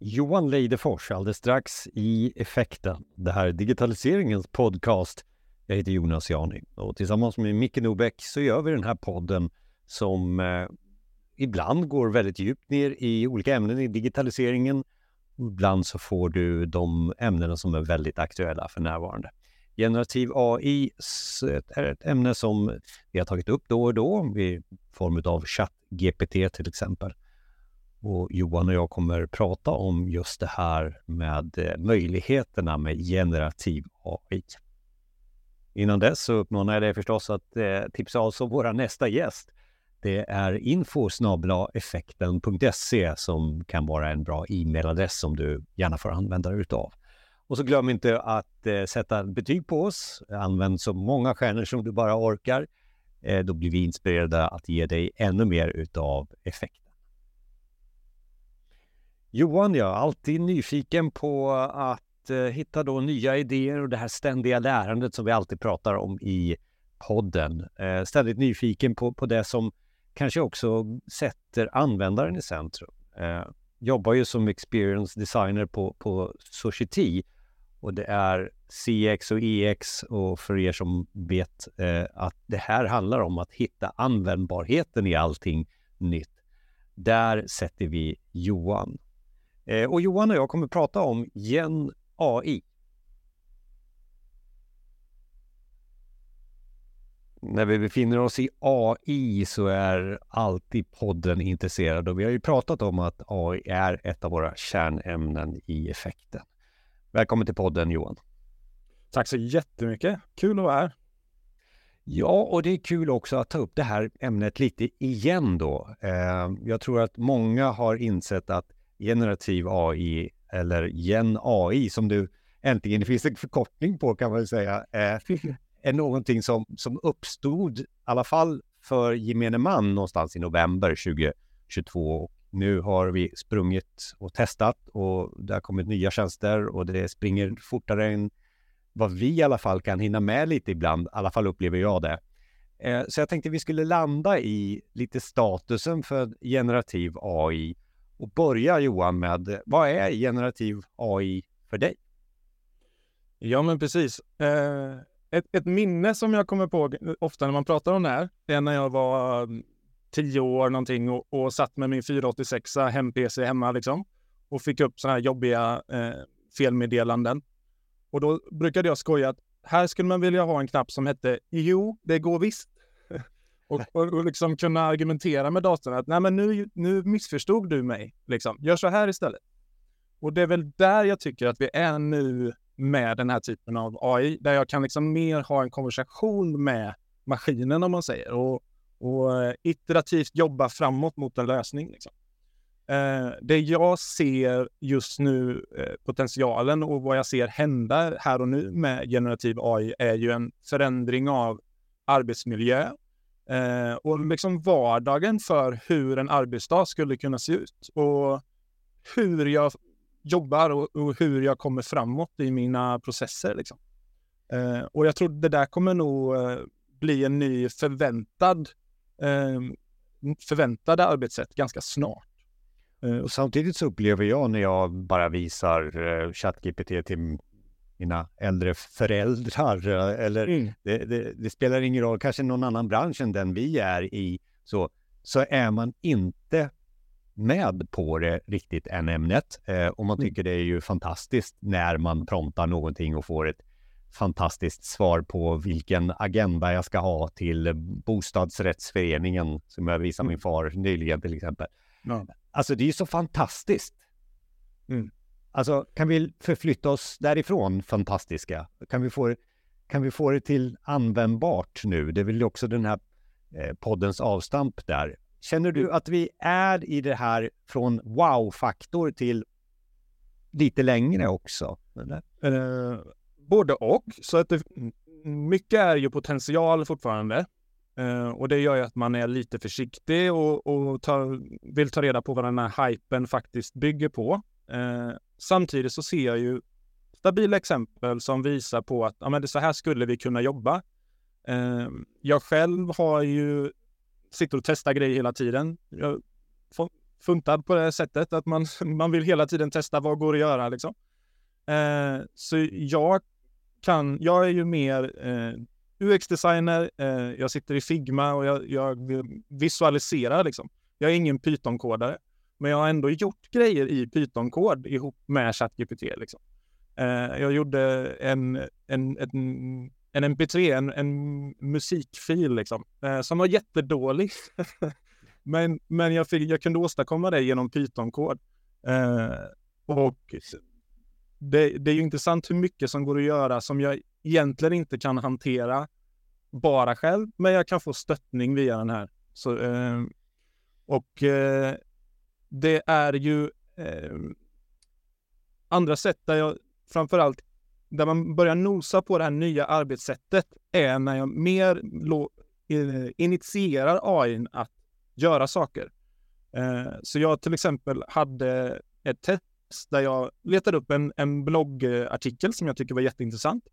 Johan Leidefors alldeles strax i Effekten. Det här är digitaliseringens podcast. Jag heter Jonas Jani och tillsammans med Micke Nobäck så gör vi den här podden som eh, ibland går väldigt djupt ner i olika ämnen i digitaliseringen. Ibland så får du de ämnena som är väldigt aktuella för närvarande. Generativ AI är ett ämne som vi har tagit upp då och då i form av ChatGPT till exempel. Och Johan och jag kommer prata om just det här med eh, möjligheterna med generativ AI. Innan dess så uppmanar jag dig förstås att eh, tipsa oss om vår nästa gäst. Det är info effekten.se som kan vara en bra e-mailadress som du gärna får använda dig utav. Och så glöm inte att eh, sätta betyg på oss. Använd så många stjärnor som du bara orkar. Eh, då blir vi inspirerade att ge dig ännu mer utav effekten. Johan, jag är alltid nyfiken på att eh, hitta då nya idéer och det här ständiga lärandet som vi alltid pratar om i podden. Eh, ständigt nyfiken på, på det som kanske också sätter användaren i centrum. Eh, jobbar ju som experience designer på, på Society och det är CX och EX och för er som vet eh, att det här handlar om att hitta användbarheten i allting nytt. Där sätter vi Johan. Eh, och Johan och jag kommer prata om Gen AI. När vi befinner oss i AI så är alltid podden intresserad och vi har ju pratat om att AI är ett av våra kärnämnen i effekten. Välkommen till podden Johan. Tack så jättemycket. Kul att vara här. Ja, och det är kul också att ta upp det här ämnet lite igen då. Eh, jag tror att många har insett att generativ AI eller gen AI som du äntligen, det finns en förkortning på kan man säga, är, är någonting som, som uppstod i alla fall för gemene man någonstans i november 2022. Nu har vi sprungit och testat och det har kommit nya tjänster och det springer fortare än vad vi i alla fall kan hinna med lite ibland. I alla fall upplever jag det. Eh, så jag tänkte vi skulle landa i lite statusen för generativ AI och börja Johan med eh, vad är generativ AI för dig? Ja, men precis. Eh, ett, ett, minne som jag kommer på ofta när man pratar om det här det är när jag var mm, tio år någonting och, och satt med min 486 hem-PC hemma liksom och fick upp sådana här jobbiga eh, felmeddelanden. Och då brukade jag skoja att här skulle man vilja ha en knapp som hette Jo, det går visst. Och, och, och liksom kunna argumentera med datorn att nej men nu, nu missförstod du mig. Liksom. Gör så här istället. Och det är väl där jag tycker att vi är nu med den här typen av AI, där jag kan liksom mer ha en konversation med maskinen om man säger och, och eh, iterativt jobba framåt mot en lösning. Liksom. Eh, det jag ser just nu, eh, potentialen och vad jag ser hända här och nu med generativ AI är ju en förändring av arbetsmiljö Eh, och liksom vardagen för hur en arbetsdag skulle kunna se ut. Och hur jag jobbar och, och hur jag kommer framåt i mina processer. Liksom. Eh, och jag tror det där kommer nog eh, bli en ny förväntad eh, förväntade arbetssätt ganska snart. Eh, och samtidigt så upplever jag när jag bara visar eh, ChatGPT till mina äldre föräldrar eller mm. det, det, det, spelar ingen roll, kanske någon annan bransch än den vi är i, så, så är man inte med på det riktigt än ämnet. Eh, och man mm. tycker det är ju fantastiskt när man promptar någonting och får ett fantastiskt svar på vilken agenda jag ska ha till bostadsrättsföreningen som jag visade min mm. far nyligen till exempel. Ja. Alltså det är ju så fantastiskt. Mm. Alltså, kan vi förflytta oss därifrån fantastiska? Kan vi få, kan vi få det till användbart nu? Det är väl också den här eh, poddens avstamp där. Känner du att vi är i det här från wow-faktor till lite längre också? Eh, både och. Så att det, mycket är ju potential fortfarande. Eh, och det gör ju att man är lite försiktig och, och tar, vill ta reda på vad den här hypen faktiskt bygger på. Eh, samtidigt så ser jag ju stabila exempel som visar på att ja, men det så här skulle vi kunna jobba. Eh, jag själv har ju sitter och testar grejer hela tiden. Jag funtad på det sättet att man, man vill hela tiden testa vad går att göra liksom. Eh, så jag kan, jag är ju mer eh, UX-designer, eh, jag sitter i Figma och jag, jag visualiserar liksom. Jag är ingen Python-kodare, men jag har ändå gjort grejer i Python-kod ihop med ChatGPT. Liksom. Eh, jag gjorde en, en, en, en MP3, en, en musikfil liksom, eh, som var jättedålig. men men jag, fick, jag kunde åstadkomma det genom Python-kod. Eh, och det, det är ju intressant hur mycket som går att göra som jag egentligen inte kan hantera bara själv, men jag kan få stöttning via den här. Så, eh, och eh, det är ju eh, andra sätt där jag framförallt där man börjar nosa på det här nya arbetssättet är när jag mer eh, initierar AI att göra saker. Eh, så jag till exempel hade ett test där jag letade upp en, en bloggartikel som jag tycker var jätteintressant.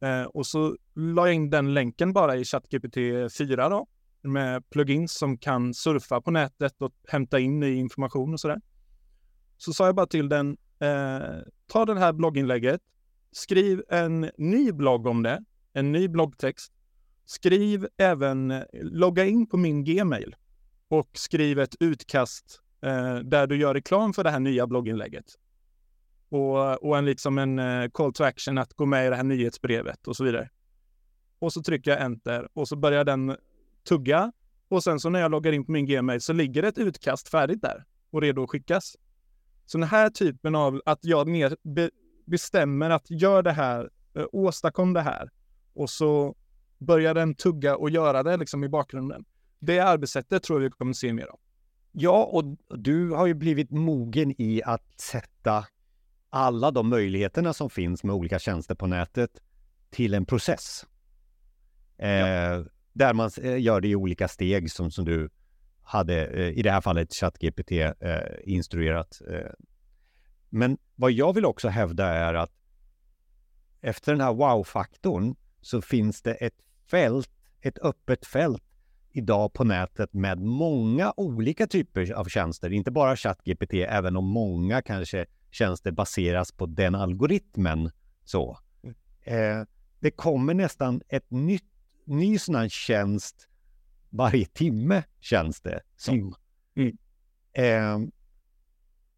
Eh, och så la jag in den länken bara i ChatGPT 4 då, med plugins som kan surfa på nätet och hämta in ny information och sådär. Så sa jag bara till den, eh, ta det här blogginlägget, skriv en ny blogg om det, en ny bloggtext. Skriv även, eh, logga in på min Gmail och skriv ett utkast eh, där du gör reklam för det här nya blogginlägget. Och, och en, liksom en eh, call to action att gå med i det här nyhetsbrevet och så vidare. Och så trycker jag enter och så börjar den tugga och sen så när jag loggar in på min Gmail så ligger ett utkast färdigt där och redo att skickas. Så den här typen av att jag mer be bestämmer att gör det här, äh, åstadkom det här och så börjar den tugga och göra det liksom i bakgrunden. Det arbetssättet tror jag vi kommer se mer av. Ja, och du har ju blivit mogen i att sätta alla de möjligheterna som finns med olika tjänster på nätet till en process. Eh, ja. Där man eh, gör det i olika steg som, som du hade, eh, i det här fallet ChatGPT, eh, instruerat. Men vad jag vill också hävda är att efter den här wow-faktorn så finns det ett fält, ett öppet fält idag på nätet med många olika typer av tjänster. Inte bara ChatGPT, även om många kanske tjänster baseras på den algoritmen. Så. Mm. Eh, det kommer nästan ett nytt, ny sån här tjänst varje timme, känns det som. Mm. Eh,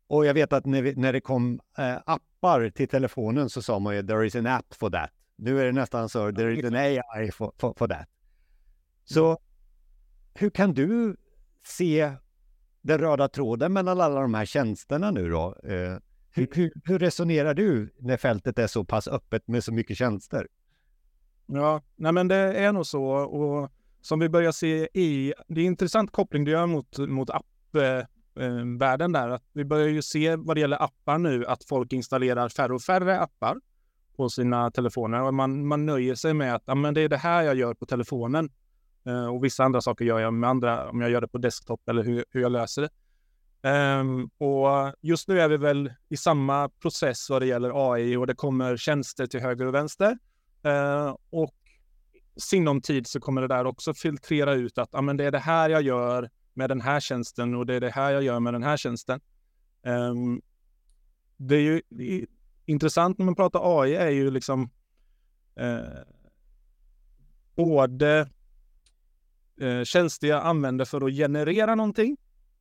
och jag vet att när, vi, när det kom eh, appar till telefonen så sa man ju “there is an app for that”. Nu är det nästan så “there is an AI for, for, for that”. Så mm. hur kan du se den röda tråden mellan alla de här tjänsterna nu då? Eh, hur, hur, hur, resonerar du när fältet är så pass öppet med så mycket tjänster? Ja, nej men det är nog så och som vi börjar se i, det är en intressant koppling du gör mot, mot appvärlden eh, eh, där, att vi börjar ju se vad det gäller appar nu att folk installerar färre och färre appar på sina telefoner och man, man nöjer sig med att ja, men det är det här jag gör på telefonen eh, och vissa andra saker gör jag med andra, om jag gör det på desktop eller hur, hur jag löser det. Um, och just nu är vi väl i samma process vad det gäller AI och det kommer tjänster till höger och vänster. Eh, och sinom tid så kommer det där också filtrera ut att ah, men det är det här jag gör med den här tjänsten och det är det här jag gör med den här tjänsten. Eh, det är ju det är intressant när man pratar AI är ju liksom eh, både eh, tjänster jag använder för att generera någonting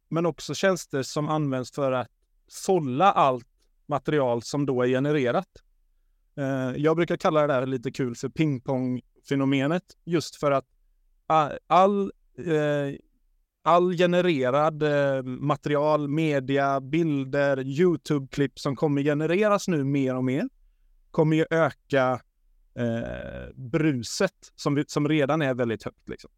men också tjänster som används för att sålla allt material som då är genererat. Eh, jag brukar kalla det där lite kul för pingpongfenomenet just för att all, eh, all genererad eh, material, media, bilder, Youtube-klipp som kommer genereras nu mer och mer kommer ju öka bruset som, som redan är väldigt högt. Liksom.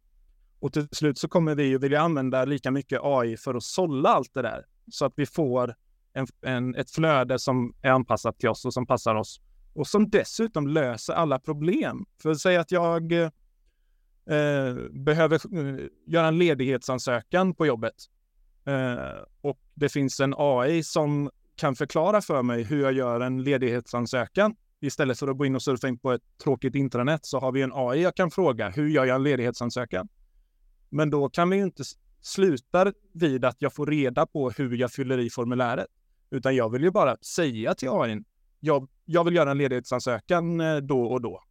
Och till slut så kommer vi ju vilja använda lika mycket AI för att sålla allt det där så att vi får en, en, ett flöde som är anpassat till oss och som passar oss och som dessutom löser alla problem. För att säga att jag eh, behöver eh, göra en ledighetsansökan på jobbet eh, och det finns en AI som kan förklara för mig hur jag gör en ledighetsansökan. Istället för att gå in och surfa in på ett tråkigt intranät så har vi en AI jag kan fråga. Hur gör jag en ledighetsansökan? Men då kan vi ju inte sluta vid att jag får reda på hur jag fyller i formuläret. Utan jag vill ju bara säga till AI, jag, jag vill göra en ledighetsansökan eh, då och då.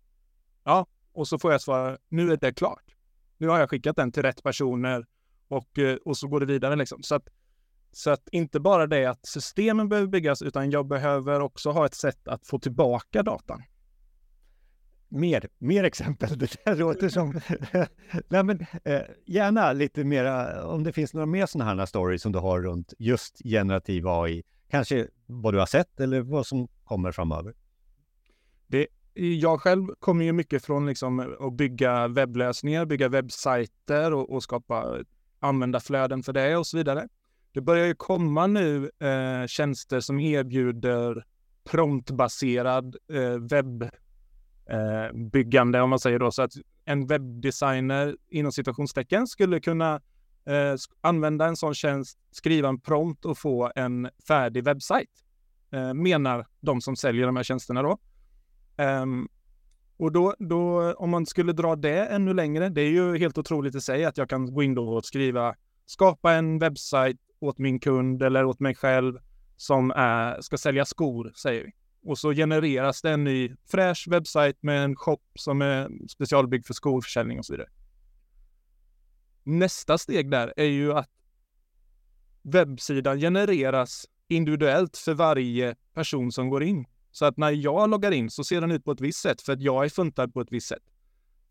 Ja, och så får jag svara, nu är det klart. Nu har jag skickat den till rätt personer och, eh, och så går det vidare liksom. Så att, så att inte bara det att systemen behöver byggas, utan jag behöver också ha ett sätt att få tillbaka datan. Mer, mer exempel. Det där låter som... Nej, men, eh, gärna lite mera, om det finns några mer sådana här stories som du har runt just generativ AI. Kanske vad du har sett eller vad som kommer framöver. Det, jag själv kommer ju mycket från liksom att bygga webblösningar, bygga webbsajter och, och skapa användarflöden för det och så vidare. Det börjar ju komma nu eh, tjänster som erbjuder promptbaserad eh, webbyggande eh, om man säger då, så att en webbdesigner inom situationstecken skulle kunna eh, använda en sån tjänst, skriva en prompt och få en färdig webbsajt, eh, menar de som säljer de här tjänsterna då. Um, och då, då, om man skulle dra det ännu längre, det är ju helt otroligt i sig att jag kan gå in då och skriva, skapa en webbsajt åt min kund eller åt mig själv som är, ska sälja skor, säger vi. Och så genereras det en ny fräsch webbsajt med en shop som är specialbyggd för skoförsäljning och så vidare. Nästa steg där är ju att webbsidan genereras individuellt för varje person som går in. Så att när jag loggar in så ser den ut på ett visst sätt för att jag är funtad på ett visst sätt.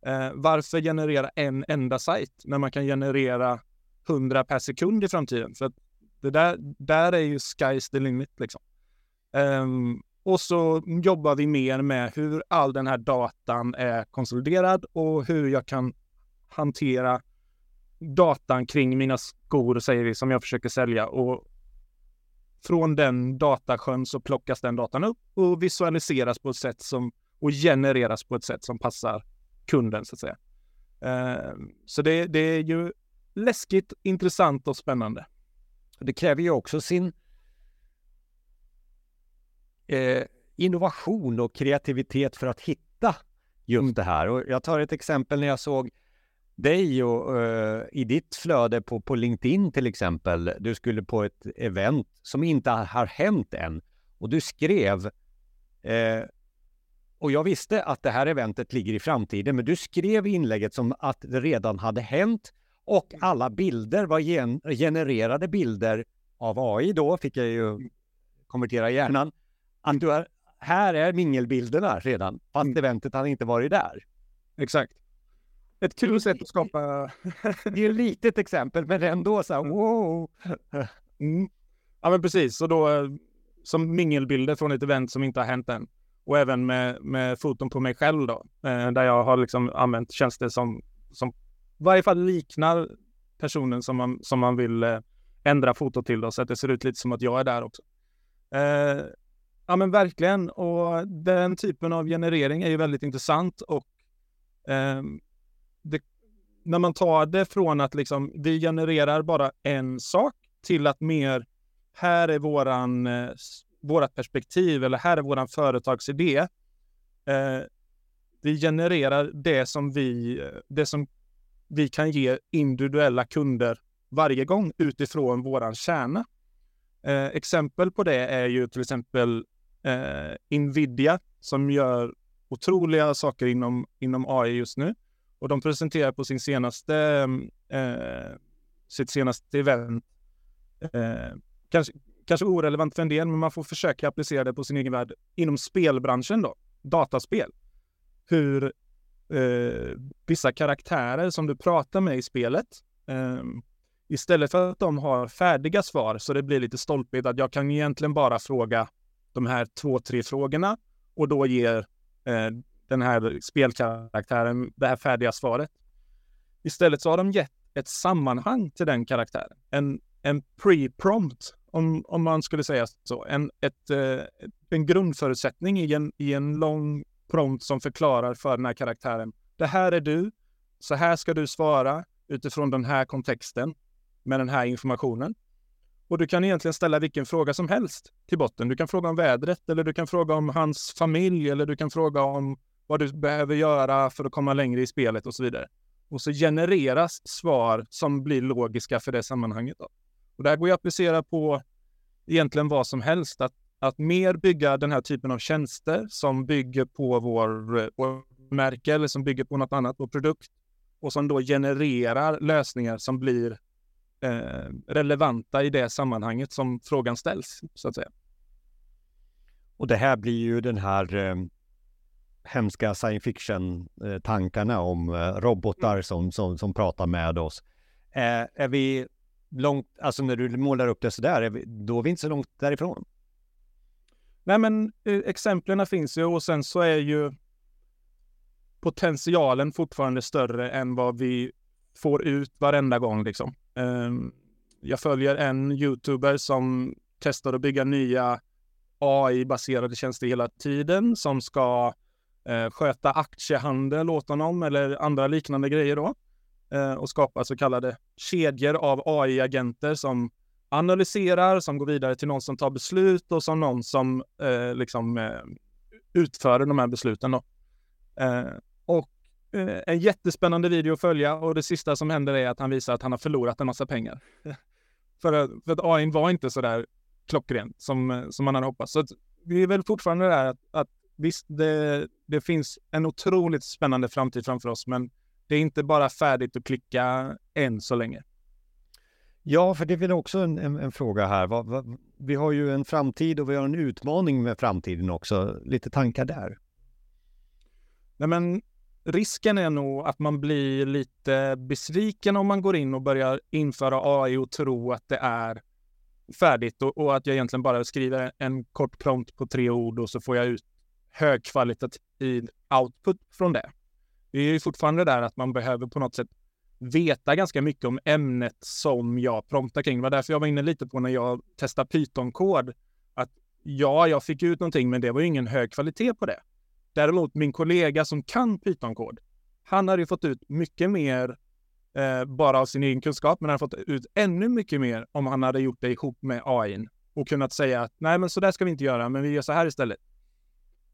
Eh, varför generera en enda sajt när man kan generera 100 per sekund i framtiden? För att det där, där är ju sky's the limit liksom. Eh, och så jobbar vi mer med hur all den här datan är konsoliderad och hur jag kan hantera datan kring mina skor, säger vi, som jag försöker sälja. Och från den datasjön så plockas den datan upp och visualiseras på ett sätt som och genereras på ett sätt som passar kunden så att säga. Uh, så det, det är ju läskigt, intressant och spännande. Det kräver ju också sin eh, innovation och kreativitet för att hitta just mm. det här. Och jag tar ett exempel när jag såg dig och, uh, i ditt flöde på, på LinkedIn till exempel. Du skulle på ett event som inte har hänt än och du skrev uh, och jag visste att det här eventet ligger i framtiden, men du skrev inlägget som att det redan hade hänt och mm. alla bilder var gen genererade bilder av AI då, fick jag ju mm. konvertera hjärnan. Att du är, här är mingelbilderna redan, fast mm. eventet hade inte varit där. Exakt. Ett kul sätt att skapa... det är ett litet exempel, men ändå så här, wow! Mm. Ja, men precis. Så då, som mingelbilder från ett event som inte har hänt än. Och även med, med foton på mig själv då, eh, där jag har liksom använt tjänster som, som i varje fall liknar personen som man, som man vill eh, ändra foto till då, så att det ser ut lite som att jag är där också. Eh, ja men verkligen, och den typen av generering är ju väldigt intressant och eh, det, när man tar det från att liksom vi genererar bara en sak till att mer här är våran, eh, vårat perspektiv eller här är våran företagsidé. Eh, vi genererar det som vi, det som vi kan ge individuella kunder varje gång utifrån våran kärna. Eh, exempel på det är ju till exempel eh, Nvidia som gör otroliga saker inom, inom AI just nu. Och de presenterar på sin senaste, eh, sitt senaste event, eh, kanske, kanske orelevant för en del, men man får försöka applicera det på sin egen värld inom spelbranschen då, dataspel. Hur eh, vissa karaktärer som du pratar med i spelet. Eh, istället för att de har färdiga svar så det blir lite stolpigt att jag kan egentligen bara fråga de här två, tre frågorna och då ger eh, den här spelkaraktären det här färdiga svaret. Istället så har de gett ett sammanhang till den karaktären. En, en pre-prompt, om, om man skulle säga så. En, ett, eh, en grundförutsättning i en, i en lång prompt som förklarar för den här karaktären. Det här är du. Så här ska du svara utifrån den här kontexten med den här informationen. Och du kan egentligen ställa vilken fråga som helst till botten. Du kan fråga om vädret eller du kan fråga om hans familj eller du kan fråga om vad du behöver göra för att komma längre i spelet och så vidare. och så genereras svar som blir logiska för det sammanhanget. Då. Och det här går ju att applicera på egentligen vad som helst. Att, att mer bygga den här typen av tjänster som bygger på vår, vår märke eller som bygger på något annat, vår produkt och som då genererar lösningar som blir eh, relevanta i det sammanhanget som frågan ställs, så att säga. Och det här blir ju den här eh, hemska science fiction-tankarna om eh, robotar mm. som, som, som pratar med oss. Eh, är vi långt, alltså när du målar upp det sådär, är vi, då är vi inte så långt därifrån. Nej men eh, exemplen finns ju och sen så är ju potentialen fortfarande större än vad vi får ut varenda gång liksom. Um, jag följer en youtuber som testar att bygga nya AI-baserade tjänster hela tiden som ska eh, sköta aktiehandel åt honom eller andra liknande grejer då. Eh, och skapa så kallade kedjor av AI-agenter som analyserar, som går vidare till någon som tar beslut och som någon som eh, liksom eh, utför de här besluten. Då. Eh, och eh, en jättespännande video att följa och det sista som händer är att han visar att han har förlorat en massa pengar. för, för att AI var inte så där klockrent som, som man hade hoppats. Så det är väl fortfarande det här att, att visst, det, det finns en otroligt spännande framtid framför oss, men det är inte bara färdigt att klicka än så länge. Ja, för det är väl också en, en, en fråga här. Va, va, vi har ju en framtid och vi har en utmaning med framtiden också. Lite tankar där? Nej, men risken är nog att man blir lite besviken om man går in och börjar införa AI och tro att det är färdigt och, och, att jag egentligen bara skriver en kort prompt på tre ord och så får jag ut högkvalitativ output från det. Det är ju fortfarande där att man behöver på något sätt veta ganska mycket om ämnet som jag promptar kring. Det var därför jag var inne lite på när jag testade Python-kod. Att ja, jag fick ut någonting, men det var ju ingen hög kvalitet på det. Däremot min kollega som kan Python-kod, han hade ju fått ut mycket mer eh, bara av sin egen kunskap, men han hade fått ut ännu mycket mer om han hade gjort det ihop med AI och kunnat säga att nej, men så där ska vi inte göra, men vi gör så här istället.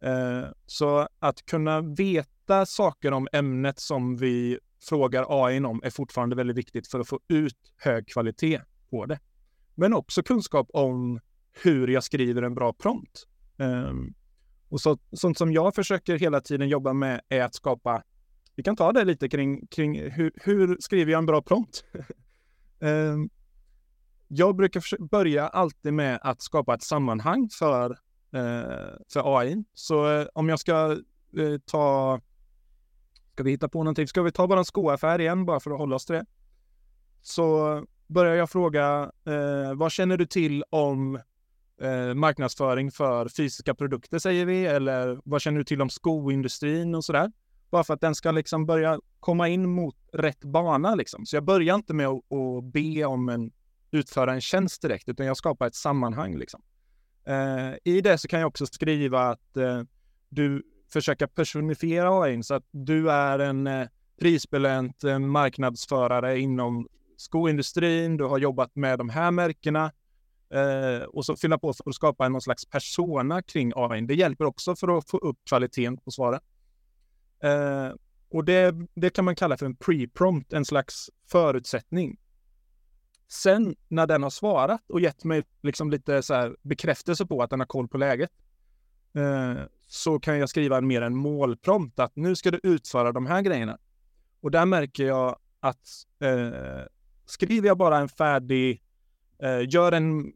Eh, så att kunna veta saker om ämnet som vi frågar AI om är fortfarande väldigt viktigt för att få ut hög kvalitet på det. Men också kunskap om hur jag skriver en bra prompt. Ehm, och så, sånt som jag försöker hela tiden jobba med är att skapa, vi kan ta det lite kring, kring hur, hur skriver jag en bra prompt? Ehm, jag brukar börja alltid med att skapa ett sammanhang för, Eh, för AI. Så eh, om jag ska eh, ta Ska vi hitta på någonting? Ska vi ta bara en skoaffär igen bara för att hålla oss till det? Så börjar jag fråga, eh, vad känner du till om eh, marknadsföring för fysiska produkter säger vi? Eller vad känner du till om skoindustrin och sådär? Bara för att den ska liksom börja komma in mot rätt bana liksom. Så jag börjar inte med att, att be om en utföra en tjänst direkt, utan jag skapar ett sammanhang liksom. Eh, I det så kan jag också skriva att eh, du försöker personifiera AI så att du är en eh, prisbelönt eh, marknadsförare inom skoindustrin, du har jobbat med de här märkena eh, och så fylla på för att skapa någon slags persona kring AI. Det hjälper också för att få upp kvaliteten på svaren. Eh, och det, det kan man kalla för en pre-prompt, en slags förutsättning. Sen när den har svarat och gett mig liksom lite så bekräftelse på att den har koll på läget, eh, så kan jag skriva mer en målprompt att nu ska du utföra de här grejerna. Och där märker jag att eh, skriver jag bara en färdig, eh, gör en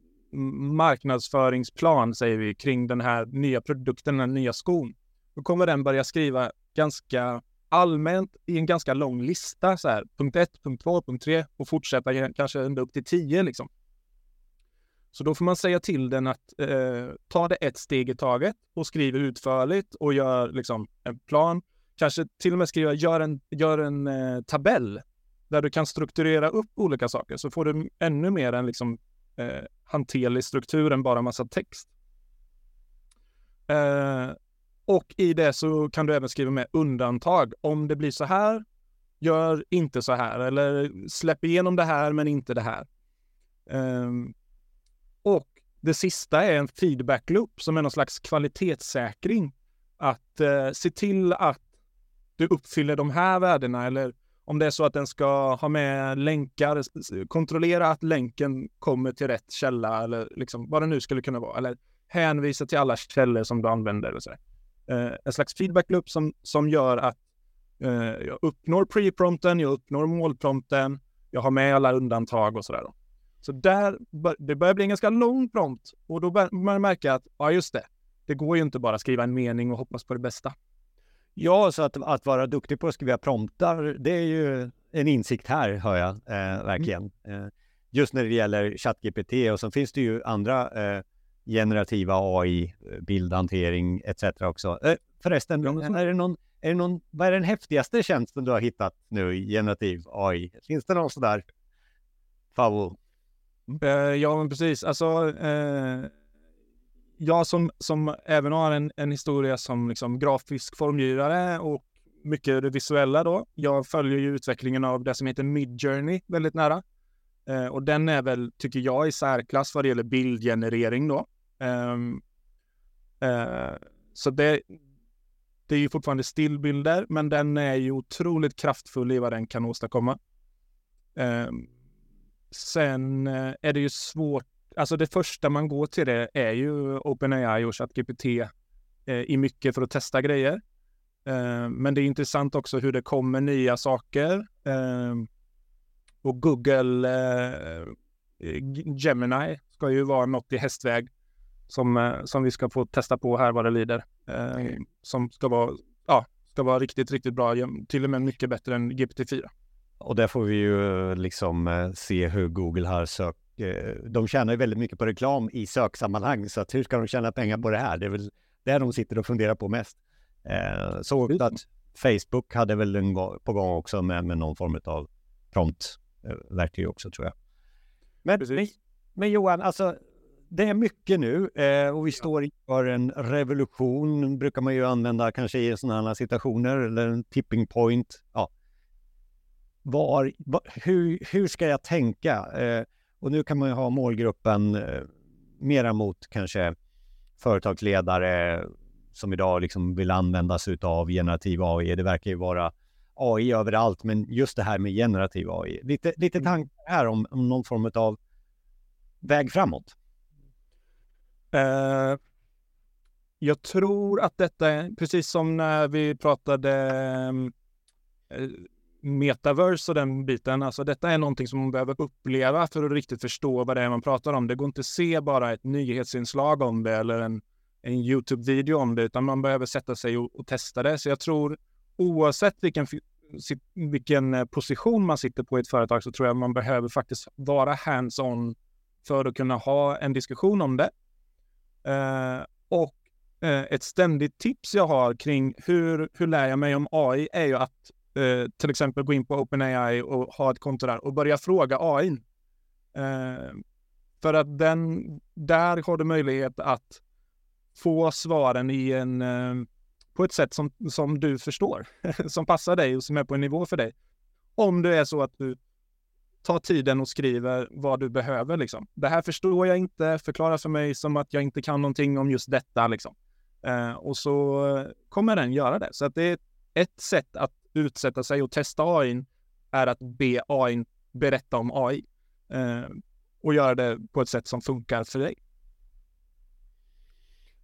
marknadsföringsplan säger vi kring den här nya produkten, den nya skon. Då kommer den börja skriva ganska allmänt i en ganska lång lista så här. Punkt 1, punkt 2, punkt 3 och fortsätta kanske ända upp till 10 liksom. Så då får man säga till den att eh, ta det ett steg i taget och skriver utförligt och gör liksom en plan. Kanske till och med skriva, gör en, gör en eh, tabell där du kan strukturera upp olika saker så får du ännu mer en liksom, eh, hanterlig struktur än bara massa text. Eh, och i det så kan du även skriva med undantag. Om det blir så här, gör inte så här eller släpp igenom det här men inte det här. Um, och det sista är en feedback loop som är någon slags kvalitetssäkring. Att eh, se till att du uppfyller de här värdena eller om det är så att den ska ha med länkar, kontrollera att länken kommer till rätt källa eller liksom vad det nu skulle kunna vara. Eller hänvisa till alla källor som du använder. Och så eh, en slags feedback loop som, som gör att eh, jag uppnår pre-prompten, jag uppnår målprompten, jag har med alla undantag och sådär. Så där, det börjar bli en ganska lång prompt och då börjar man märka att, ja just det, det går ju inte bara att skriva en mening och hoppas på det bästa. Ja, så att, att vara duktig på att skriva promptar, det är ju en insikt här, hör jag eh, verkligen. Mm. Eh, just när det gäller ChatGPT och så finns det ju andra eh, generativa AI, eh, bildhantering etc. också. Eh, förresten, ja, är det någon, är det någon, vad är den häftigaste tjänsten du har hittat nu i generativ AI? Finns det någon sådär favorit? Uh, ja, men precis. Alltså, uh, jag som, som även har en, en historia som liksom grafisk formgivare och mycket det visuella då. Jag följer ju utvecklingen av det som heter Midjourney väldigt nära. Och den är väl, tycker jag, i särklass vad det gäller bildgenerering då. Um, så det, det är ju fortfarande stillbilder, men den är ju otroligt kraftfull i vad den kan åstadkomma. Um, sen eh, är det ju svårt, alltså det första man går till det är ju OpenAI och ChatGPT uh, i mycket för att testa grejer. Uh, men det är intressant också hur det kommer nya saker. Och Google Gemini ska ju vara något i hästväg som, som vi ska få testa på här vad det lider. Eh, som ska vara, ja, ska vara riktigt, riktigt bra, till och med mycket bättre än GPT-4. Och där får vi ju liksom eh, se hur Google har sökt. Eh, de tjänar ju väldigt mycket på reklam i söksammanhang, så att hur ska de tjäna pengar på det här? Det är väl det de sitter och funderar på mest. Eh, så att Facebook hade väl en på gång också med, med någon form av promptverktyg också tror jag. Men, men, men Johan, alltså det är mycket nu eh, och vi står inför en revolution, brukar man ju använda kanske i sådana här situationer, eller en tipping point. Ja. Var, var, hur, hur ska jag tänka? Eh, och nu kan man ju ha målgruppen eh, mera mot kanske företagsledare som idag liksom vill använda sig av generativ AI. Det verkar ju vara AI överallt, men just det här med generativ AI. Lite, lite mm. tankar här om, om någon form av väg framåt. Eh, jag tror att detta är precis som när vi pratade uh, metaverse och den biten. Alltså detta är någonting som man behöver uppleva för att riktigt förstå vad det är man pratar om. Det går inte att se bara ett nyhetsinslag om det eller en, en Youtube-video om det, utan man behöver sätta sig och, och testa det. Så jag tror oavsett vilken, vilken eh, position man sitter på i ett företag så tror jag man behöver faktiskt vara hands-on för att kunna ha en diskussion om det Eh, och eh, ett ständigt tips jag har kring hur, hur lär jag mig om AI är ju att eh, till exempel gå in på OpenAI och ha ett konto där och börja fråga AI. Eh, för att den, där har du möjlighet att få svaren i en, eh, på ett sätt som, som du förstår, som passar dig och som är på en nivå för dig. Om det är så att du ta tiden och skriver vad du behöver. Liksom. Det här förstår jag inte, förklara för mig som att jag inte kan någonting om just detta. Liksom. Eh, och så kommer den göra det. Så att det är ett sätt att utsätta sig och testa AI är att be AI berätta om AI eh, och göra det på ett sätt som funkar för dig.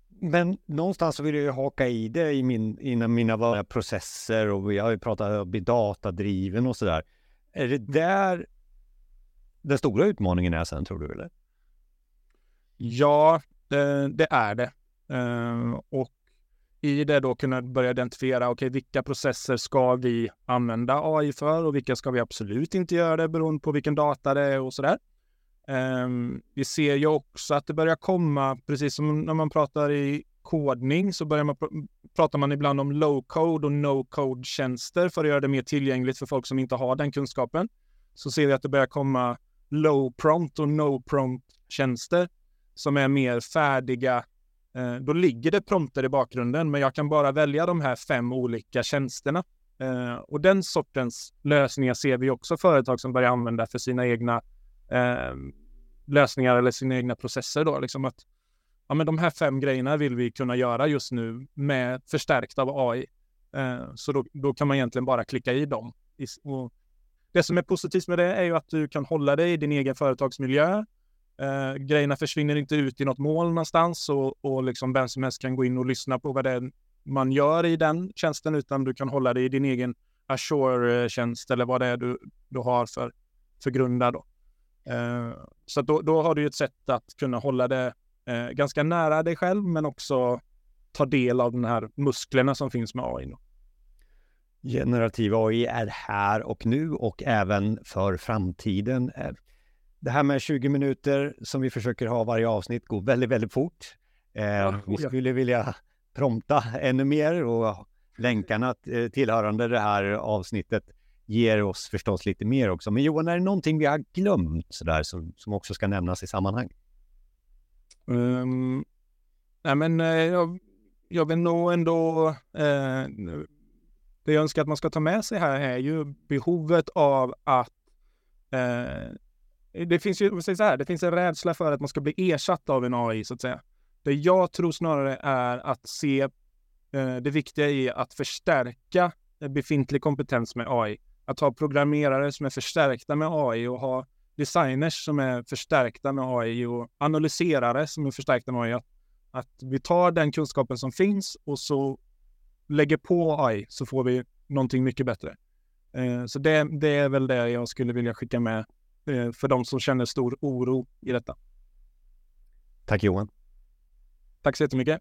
Men någonstans vill jag ju haka i det i min, inom mina processer och vi har ju pratat om att bli datadriven och sådär. Är det där den stora utmaningen är sen, tror du? eller? Ja, det, det är det. Eh, och i det då kunna börja identifiera, okej, okay, vilka processer ska vi använda AI för och vilka ska vi absolut inte göra det beroende på vilken data det är och sådär. Um, vi ser ju också att det börjar komma, precis som när man pratar i kodning så börjar man pr pratar man ibland om low code och no code tjänster för att göra det mer tillgängligt för folk som inte har den kunskapen. Så ser vi att det börjar komma low prompt och no prompt tjänster som är mer färdiga. Eh, då ligger det prompter i bakgrunden, men jag kan bara välja de här fem olika tjänsterna. Eh, och den sortens lösningar ser vi också företag som börjar använda för sina egna eh, lösningar eller sina egna processer. Då, liksom att ja, men de här fem grejerna vill vi kunna göra just nu med förstärkt av AI. Eh, så då, då kan man egentligen bara klicka i dem och det som är positivt med det är ju att du kan hålla dig i din egen företagsmiljö. Eh, grejerna försvinner inte ut i något mål någonstans och, och liksom vem som helst kan gå in och lyssna på vad det är man gör i den tjänsten, utan du kan hålla dig i din egen Azure-tjänst eller vad det är du, du har för, för grundar. Då. Eh, så då, då har du ett sätt att kunna hålla det eh, ganska nära dig själv, men också ta del av de här musklerna som finns med AI. Då. Generativ AI är här och nu och även för framtiden. Eh, det här med 20 minuter som vi försöker ha varje avsnitt går väldigt, väldigt fort. Eh, vi skulle vilja prompta ännu mer och länkarna eh, tillhörande det här avsnittet ger oss förstås lite mer också. Men Johan, är det någonting vi har glömt sådär som, som också ska nämnas i sammanhanget? Um, nej men jag, jag vill nog ändå... Eh, det jag önskar att man ska ta med sig här är ju behovet av att... Eh, det finns ju, så här, det finns en rädsla för att man ska bli ersatt av en AI så att säga. Det jag tror snarare är att se eh, det viktiga i att förstärka befintlig kompetens med AI. Att ha programmerare som är förstärkta med AI och ha designers som är förstärkta med AI och analyserare som är förstärkta med AI. Att, att vi tar den kunskapen som finns och så lägger på AI så får vi någonting mycket bättre. Eh, så det, det, är väl det jag skulle vilja skicka med eh, för de som känner stor oro i detta. Tack Johan. Tack så jättemycket.